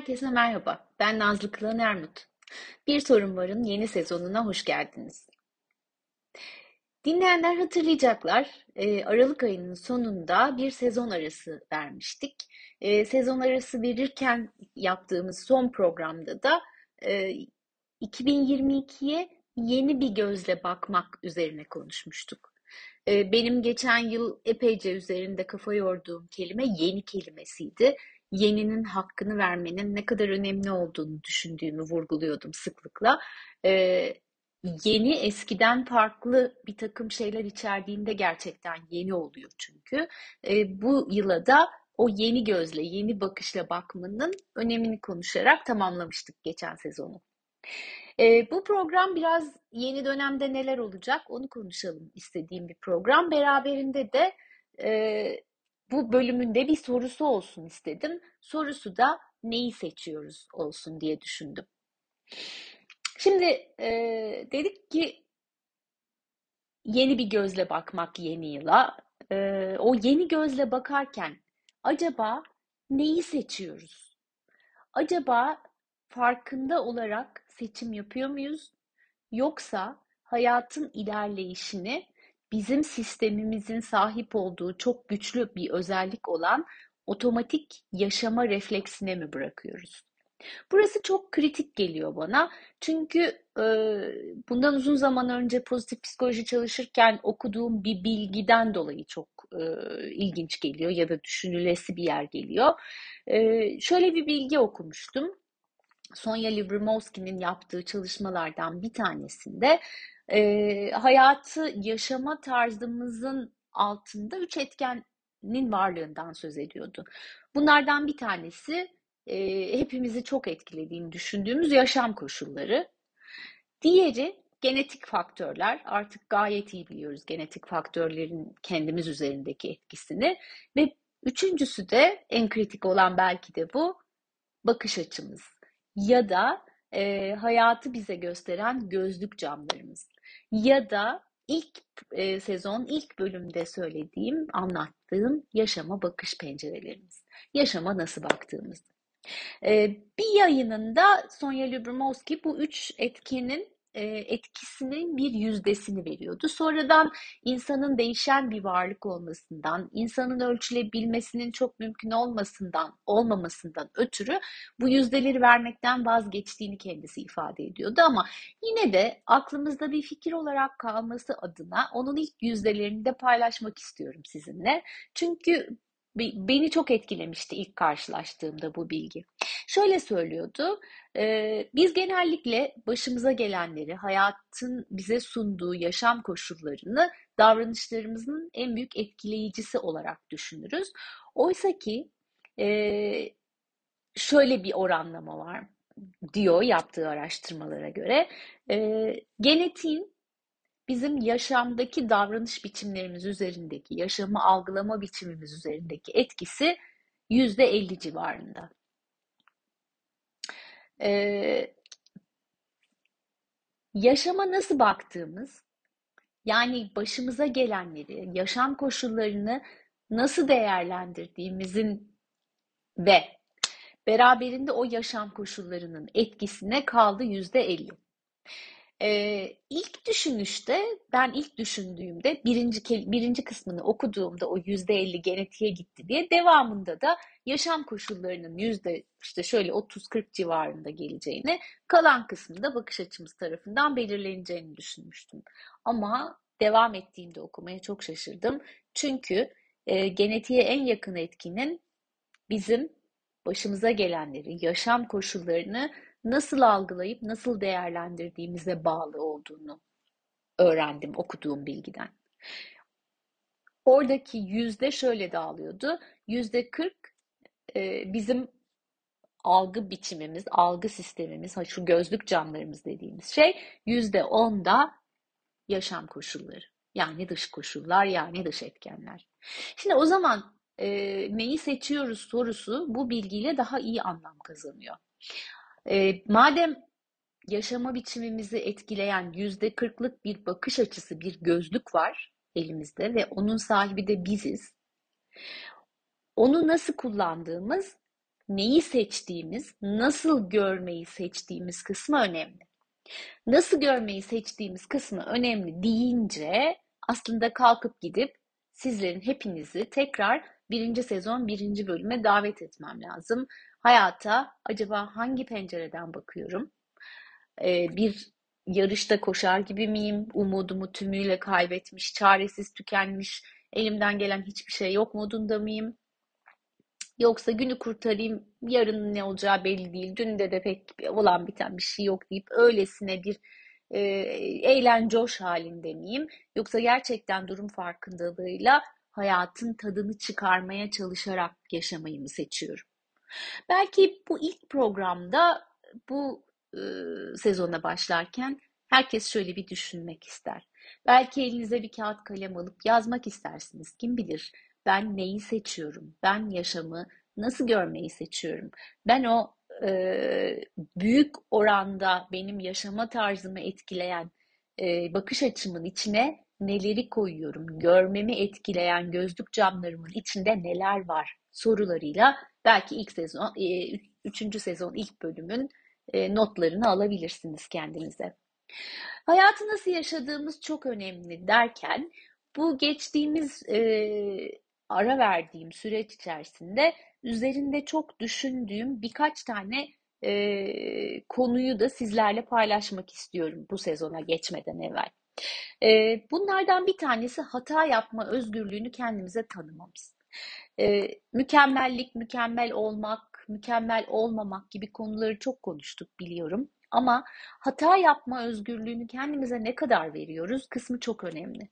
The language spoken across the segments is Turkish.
Herkese merhaba. Ben Nazlı Kılan Ermut. Bir Sorun Var'ın yeni sezonuna hoş geldiniz. Dinleyenler hatırlayacaklar. e, Aralık ayının sonunda bir sezon arası vermiştik. E, sezon arası verirken yaptığımız son programda da e, 2022'ye yeni bir gözle bakmak üzerine konuşmuştuk. E, benim geçen yıl epeyce üzerinde kafa yorduğum kelime yeni kelimesiydi yeninin hakkını vermenin ne kadar önemli olduğunu düşündüğümü vurguluyordum sıklıkla. Ee, yeni eskiden farklı bir takım şeyler içerdiğinde gerçekten yeni oluyor çünkü. Ee, bu yıla da o yeni gözle, yeni bakışla bakmanın önemini konuşarak tamamlamıştık geçen sezonu. Ee, bu program biraz yeni dönemde neler olacak onu konuşalım istediğim bir program. Beraberinde de e, bu bölümünde bir sorusu olsun istedim. Sorusu da neyi seçiyoruz olsun diye düşündüm. Şimdi e, dedik ki yeni bir gözle bakmak yeni yıla. E, o yeni gözle bakarken acaba neyi seçiyoruz? Acaba farkında olarak seçim yapıyor muyuz? Yoksa hayatın ilerleyişini bizim sistemimizin sahip olduğu çok güçlü bir özellik olan otomatik yaşama refleksine mi bırakıyoruz? Burası çok kritik geliyor bana. Çünkü e, bundan uzun zaman önce pozitif psikoloji çalışırken okuduğum bir bilgiden dolayı çok e, ilginç geliyor ya da düşünülesi bir yer geliyor. E, şöyle bir bilgi okumuştum. Sonya Livrimovski'nin yaptığı çalışmalardan bir tanesinde e, hayatı yaşama tarzımızın altında üç etkenin varlığından söz ediyordu. Bunlardan bir tanesi e, hepimizi çok etkilediğini düşündüğümüz yaşam koşulları. Diğeri genetik faktörler. Artık gayet iyi biliyoruz genetik faktörlerin kendimiz üzerindeki etkisini. Ve üçüncüsü de en kritik olan belki de bu bakış açımız ya da e, hayatı bize gösteren gözlük camlarımız ya da ilk e, sezon ilk bölümde söylediğim, anlattığım yaşama bakış pencerelerimiz. Yaşama nasıl baktığımız. E, bir yayınında Sonya Lyubomirsky bu üç etkenin etkisinin bir yüzdesini veriyordu. Sonradan insanın değişen bir varlık olmasından, insanın ölçülebilmesinin çok mümkün olmasından, olmamasından ötürü bu yüzdeleri vermekten vazgeçtiğini kendisi ifade ediyordu ama yine de aklımızda bir fikir olarak kalması adına onun ilk yüzdelerini de paylaşmak istiyorum sizinle. Çünkü beni çok etkilemişti ilk karşılaştığımda bu bilgi. Şöyle söylüyordu, biz genellikle başımıza gelenleri, hayatın bize sunduğu yaşam koşullarını davranışlarımızın en büyük etkileyicisi olarak düşünürüz. Oysa ki şöyle bir oranlama var diyor yaptığı araştırmalara göre. Genetiğin bizim yaşamdaki davranış biçimlerimiz üzerindeki, yaşamı algılama biçimimiz üzerindeki etkisi yüzde elli civarında. Ee, yaşama nasıl baktığımız, yani başımıza gelenleri, yaşam koşullarını nasıl değerlendirdiğimizin ve beraberinde o yaşam koşullarının etkisine kaldı yüzde elli. Ee, ilk düşünüşte ben ilk düşündüğümde birinci birinci kısmını okuduğumda o yüzde elli genetiğe gitti diye devamında da yaşam koşullarının yüzde işte şöyle 30-40 civarında geleceğini kalan kısmında bakış açımız tarafından belirleneceğini düşünmüştüm. Ama devam ettiğimde okumaya çok şaşırdım. Çünkü e, genetiğe en yakın etkinin bizim başımıza gelenleri, yaşam koşullarını nasıl algılayıp nasıl değerlendirdiğimize bağlı olduğunu öğrendim okuduğum bilgiden. Oradaki yüzde şöyle dağılıyordu. Yüzde kırk e, bizim algı biçimimiz, algı sistemimiz, şu gözlük camlarımız dediğimiz şey. Yüzde on da yaşam koşulları. Yani dış koşullar, yani dış etkenler. Şimdi o zaman e, neyi seçiyoruz sorusu bu bilgiyle daha iyi anlam kazanıyor. E, madem yaşama biçimimizi etkileyen yüzde kırklık bir bakış açısı, bir gözlük var elimizde ve onun sahibi de biziz. Onu nasıl kullandığımız neyi seçtiğimiz, nasıl görmeyi seçtiğimiz kısmı önemli. Nasıl görmeyi seçtiğimiz kısmı önemli deyince aslında kalkıp gidip sizlerin hepinizi tekrar birinci sezon birinci bölüme davet etmem lazım. Hayata acaba hangi pencereden bakıyorum? Ee, bir yarışta koşar gibi miyim? Umudumu tümüyle kaybetmiş, çaresiz tükenmiş, elimden gelen hiçbir şey yok modunda mıyım? Yoksa günü kurtarayım, yarın ne olacağı belli değil, dünde de pek olan biten bir şey yok deyip öylesine bir e, eğlencoş halinde miyim? Yoksa gerçekten durum farkındalığıyla hayatın tadını çıkarmaya çalışarak yaşamayı mı seçiyorum? Belki bu ilk programda bu e, sezona başlarken herkes şöyle bir düşünmek ister. Belki elinize bir kağıt kalem alıp yazmak istersiniz. Kim bilir ben neyi seçiyorum? Ben yaşamı nasıl görmeyi seçiyorum? Ben o e, büyük oranda benim yaşama tarzımı etkileyen e, bakış açımın içine neleri koyuyorum? Görmemi etkileyen gözlük camlarımın içinde neler var? Sorularıyla belki ilk sezon, e, üçüncü sezon ilk bölümün e, notlarını alabilirsiniz kendinize. Hayatı nasıl yaşadığımız çok önemli derken bu geçtiğimiz e, ara verdiğim süreç içerisinde üzerinde çok düşündüğüm birkaç tane e, konuyu da sizlerle paylaşmak istiyorum bu sezona geçmeden evvel. E, bunlardan bir tanesi hata yapma özgürlüğünü kendimize tanımamız. E, mükemmellik, mükemmel olmak, mükemmel olmamak gibi konuları çok konuştuk biliyorum. Ama hata yapma özgürlüğünü kendimize ne kadar veriyoruz kısmı çok önemli.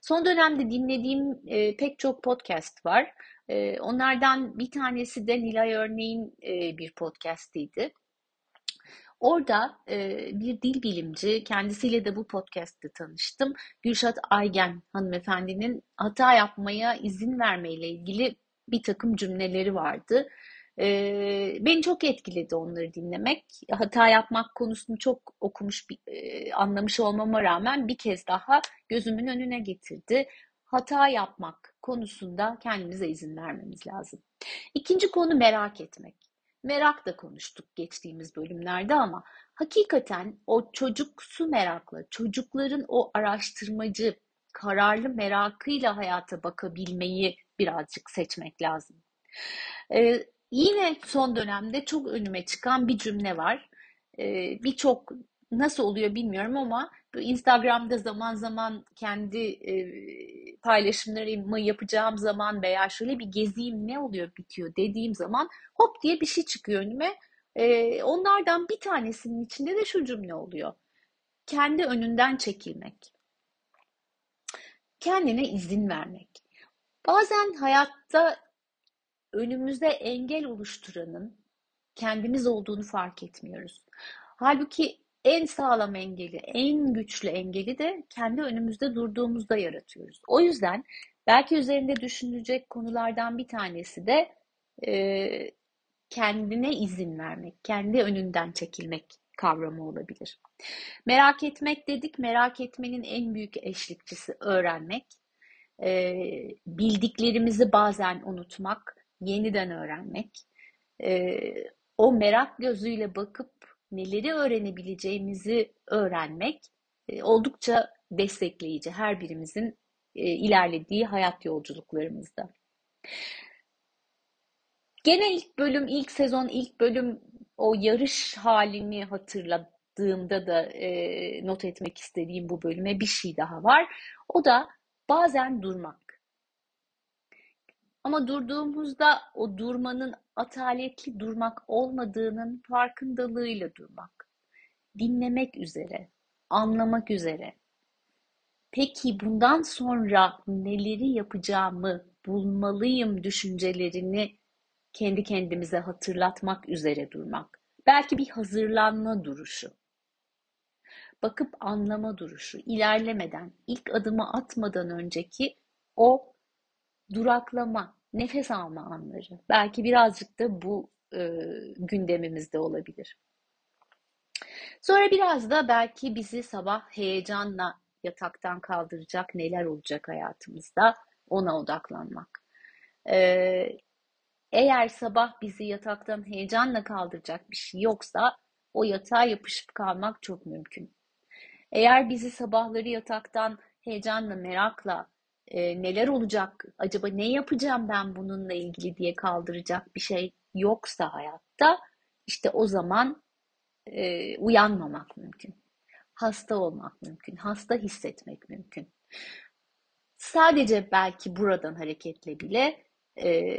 Son dönemde dinlediğim e, pek çok podcast var. E, onlardan bir tanesi de Nilay Örneğin e, bir podcastiydi. Orada e, bir dil bilimci, kendisiyle de bu podcast'te tanıştım. Gülşat Aygen hanımefendinin hata yapmaya izin vermeyle ilgili bir takım cümleleri vardı. E, beni çok etkiledi onları dinlemek. Hata yapmak konusunu çok okumuş, e, anlamış olmama rağmen bir kez daha gözümün önüne getirdi. Hata yapmak konusunda kendimize izin vermemiz lazım. İkinci konu merak etmek. Merak da konuştuk geçtiğimiz bölümlerde ama hakikaten o çocuksu merakla, çocukların o araştırmacı, kararlı merakıyla hayata bakabilmeyi birazcık seçmek lazım. Ee, Yine son dönemde çok önüme çıkan bir cümle var. Ee, Birçok nasıl oluyor bilmiyorum ama Instagram'da zaman zaman kendi e, paylaşımlarımı yapacağım zaman veya şöyle bir gezeyim ne oluyor bitiyor dediğim zaman hop diye bir şey çıkıyor önüme. E, onlardan bir tanesinin içinde de şu cümle oluyor. Kendi önünden çekilmek. Kendine izin vermek. Bazen hayatta önümüzde engel oluşturanın kendimiz olduğunu fark etmiyoruz. Halbuki en sağlam engeli, en güçlü engeli de kendi önümüzde durduğumuzda yaratıyoruz. O yüzden belki üzerinde düşünülecek konulardan bir tanesi de e, kendine izin vermek, kendi önünden çekilmek kavramı olabilir. Merak etmek dedik, merak etmenin en büyük eşlikçisi öğrenmek. E, bildiklerimizi bazen unutmak, yeniden öğrenmek, e, o merak gözüyle bakıp neleri öğrenebileceğimizi öğrenmek e, oldukça destekleyici her birimizin e, ilerlediği hayat yolculuklarımızda. Gene ilk bölüm, ilk sezon, ilk bölüm o yarış halini hatırladığımda da e, not etmek istediğim bu bölüme bir şey daha var. O da bazen durmak. Ama durduğumuzda o durmanın ataletli durmak olmadığının farkındalığıyla durmak. Dinlemek üzere, anlamak üzere. Peki bundan sonra neleri yapacağımı bulmalıyım düşüncelerini kendi kendimize hatırlatmak üzere durmak. Belki bir hazırlanma duruşu. Bakıp anlama duruşu, ilerlemeden, ilk adımı atmadan önceki o duraklama, nefes alma anları. Belki birazcık da bu e, gündemimizde olabilir. Sonra biraz da belki bizi sabah heyecanla yataktan kaldıracak neler olacak hayatımızda ona odaklanmak. Ee, eğer sabah bizi yataktan heyecanla kaldıracak bir şey yoksa o yatağa yapışıp kalmak çok mümkün. Eğer bizi sabahları yataktan heyecanla, merakla e, neler olacak, acaba ne yapacağım ben bununla ilgili diye kaldıracak bir şey yoksa hayatta işte o zaman e, uyanmamak mümkün. Hasta olmak mümkün, hasta hissetmek mümkün. Sadece belki buradan hareketle bile e,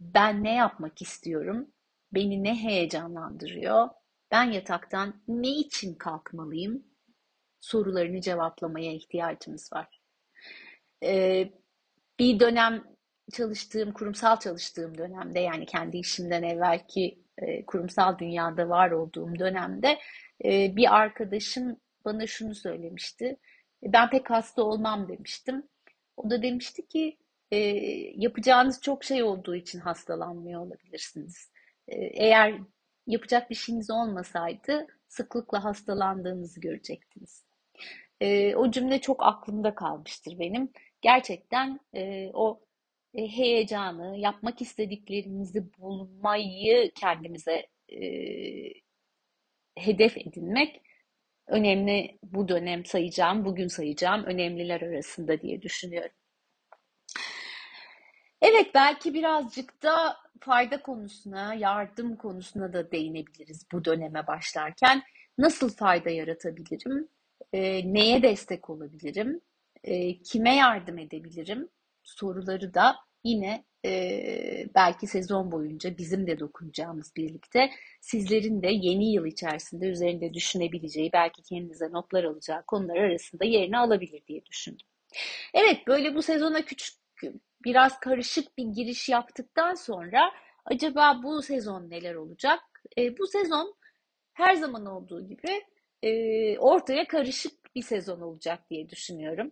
ben ne yapmak istiyorum, beni ne heyecanlandırıyor, ben yataktan ne için kalkmalıyım sorularını cevaplamaya ihtiyacımız var. Ee, bir dönem çalıştığım, kurumsal çalıştığım dönemde yani kendi işimden evvelki e, kurumsal dünyada var olduğum dönemde e, bir arkadaşım bana şunu söylemişti. Ben pek hasta olmam demiştim. O da demişti ki e, yapacağınız çok şey olduğu için hastalanmıyor olabilirsiniz. E, eğer yapacak bir şeyiniz olmasaydı sıklıkla hastalandığınızı görecektiniz. E, o cümle çok aklımda kalmıştır benim. Gerçekten e, o heyecanı, yapmak istediklerimizi bulmayı kendimize e, hedef edinmek önemli bu dönem sayacağım, bugün sayacağım önemliler arasında diye düşünüyorum. Evet belki birazcık da fayda konusuna, yardım konusuna da değinebiliriz bu döneme başlarken. Nasıl fayda yaratabilirim? E, neye destek olabilirim? E, kime yardım edebilirim? Soruları da yine e, belki sezon boyunca bizim de dokunacağımız birlikte sizlerin de yeni yıl içerisinde üzerinde düşünebileceği, belki kendinize notlar alacağı konular arasında yerini alabilir diye düşündüm. Evet böyle bu sezona küçük biraz karışık bir giriş yaptıktan sonra acaba bu sezon neler olacak? E, bu sezon her zaman olduğu gibi e, ortaya karışık bir sezon olacak diye düşünüyorum.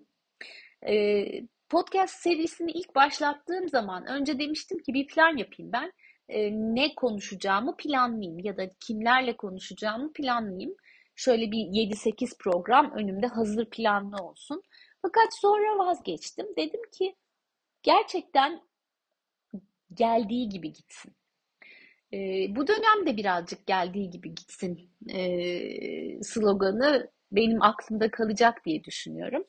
E, podcast serisini ilk başlattığım zaman önce demiştim ki bir plan yapayım ben. E, ne konuşacağımı planlayayım ya da kimlerle konuşacağımı planlayayım. Şöyle bir 7-8 program önümde hazır planlı olsun. Fakat sonra vazgeçtim. Dedim ki gerçekten geldiği gibi gitsin. E, bu dönemde birazcık geldiği gibi gitsin e, sloganı benim aklımda kalacak diye düşünüyorum.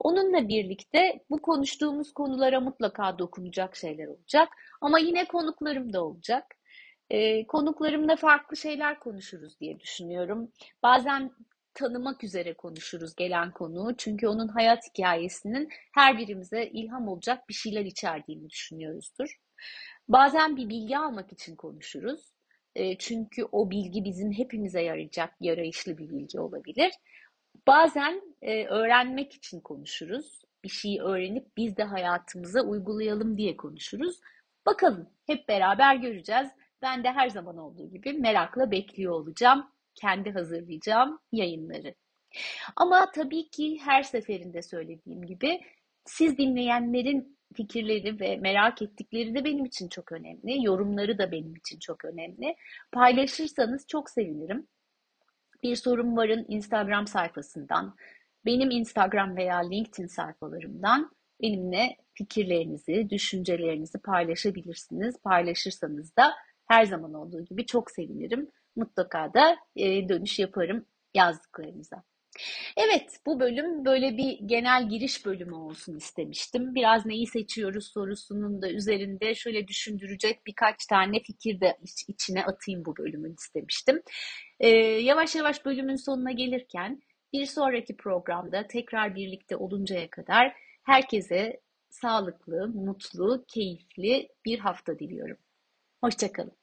Onunla birlikte bu konuştuğumuz konulara mutlaka dokunacak şeyler olacak. Ama yine konuklarım da olacak. E, konuklarımla farklı şeyler konuşuruz diye düşünüyorum. Bazen tanımak üzere konuşuruz gelen konuğu. Çünkü onun hayat hikayesinin her birimize ilham olacak bir şeyler içerdiğini düşünüyoruzdur. Bazen bir bilgi almak için konuşuruz. E, çünkü o bilgi bizim hepimize yarayacak, yarayışlı bir bilgi olabilir. Bazen e, öğrenmek için konuşuruz. Bir şeyi öğrenip biz de hayatımıza uygulayalım diye konuşuruz. Bakalım hep beraber göreceğiz. Ben de her zaman olduğu gibi merakla bekliyor olacağım. Kendi hazırlayacağım yayınları. Ama tabii ki her seferinde söylediğim gibi siz dinleyenlerin fikirleri ve merak ettikleri de benim için çok önemli. Yorumları da benim için çok önemli. Paylaşırsanız çok sevinirim. Bir sorun varın Instagram sayfasından, benim Instagram veya LinkedIn sayfalarımdan benimle fikirlerinizi, düşüncelerinizi paylaşabilirsiniz. Paylaşırsanız da her zaman olduğu gibi çok sevinirim. Mutlaka da e, dönüş yaparım yazdıklarınıza. Evet, bu bölüm böyle bir genel giriş bölümü olsun istemiştim. Biraz neyi seçiyoruz sorusunun da üzerinde şöyle düşündürecek birkaç tane fikir de iç, içine atayım bu bölümün istemiştim. Ee, yavaş yavaş bölümün sonuna gelirken bir sonraki programda tekrar birlikte oluncaya kadar herkese sağlıklı, mutlu, keyifli bir hafta diliyorum. Hoşçakalın.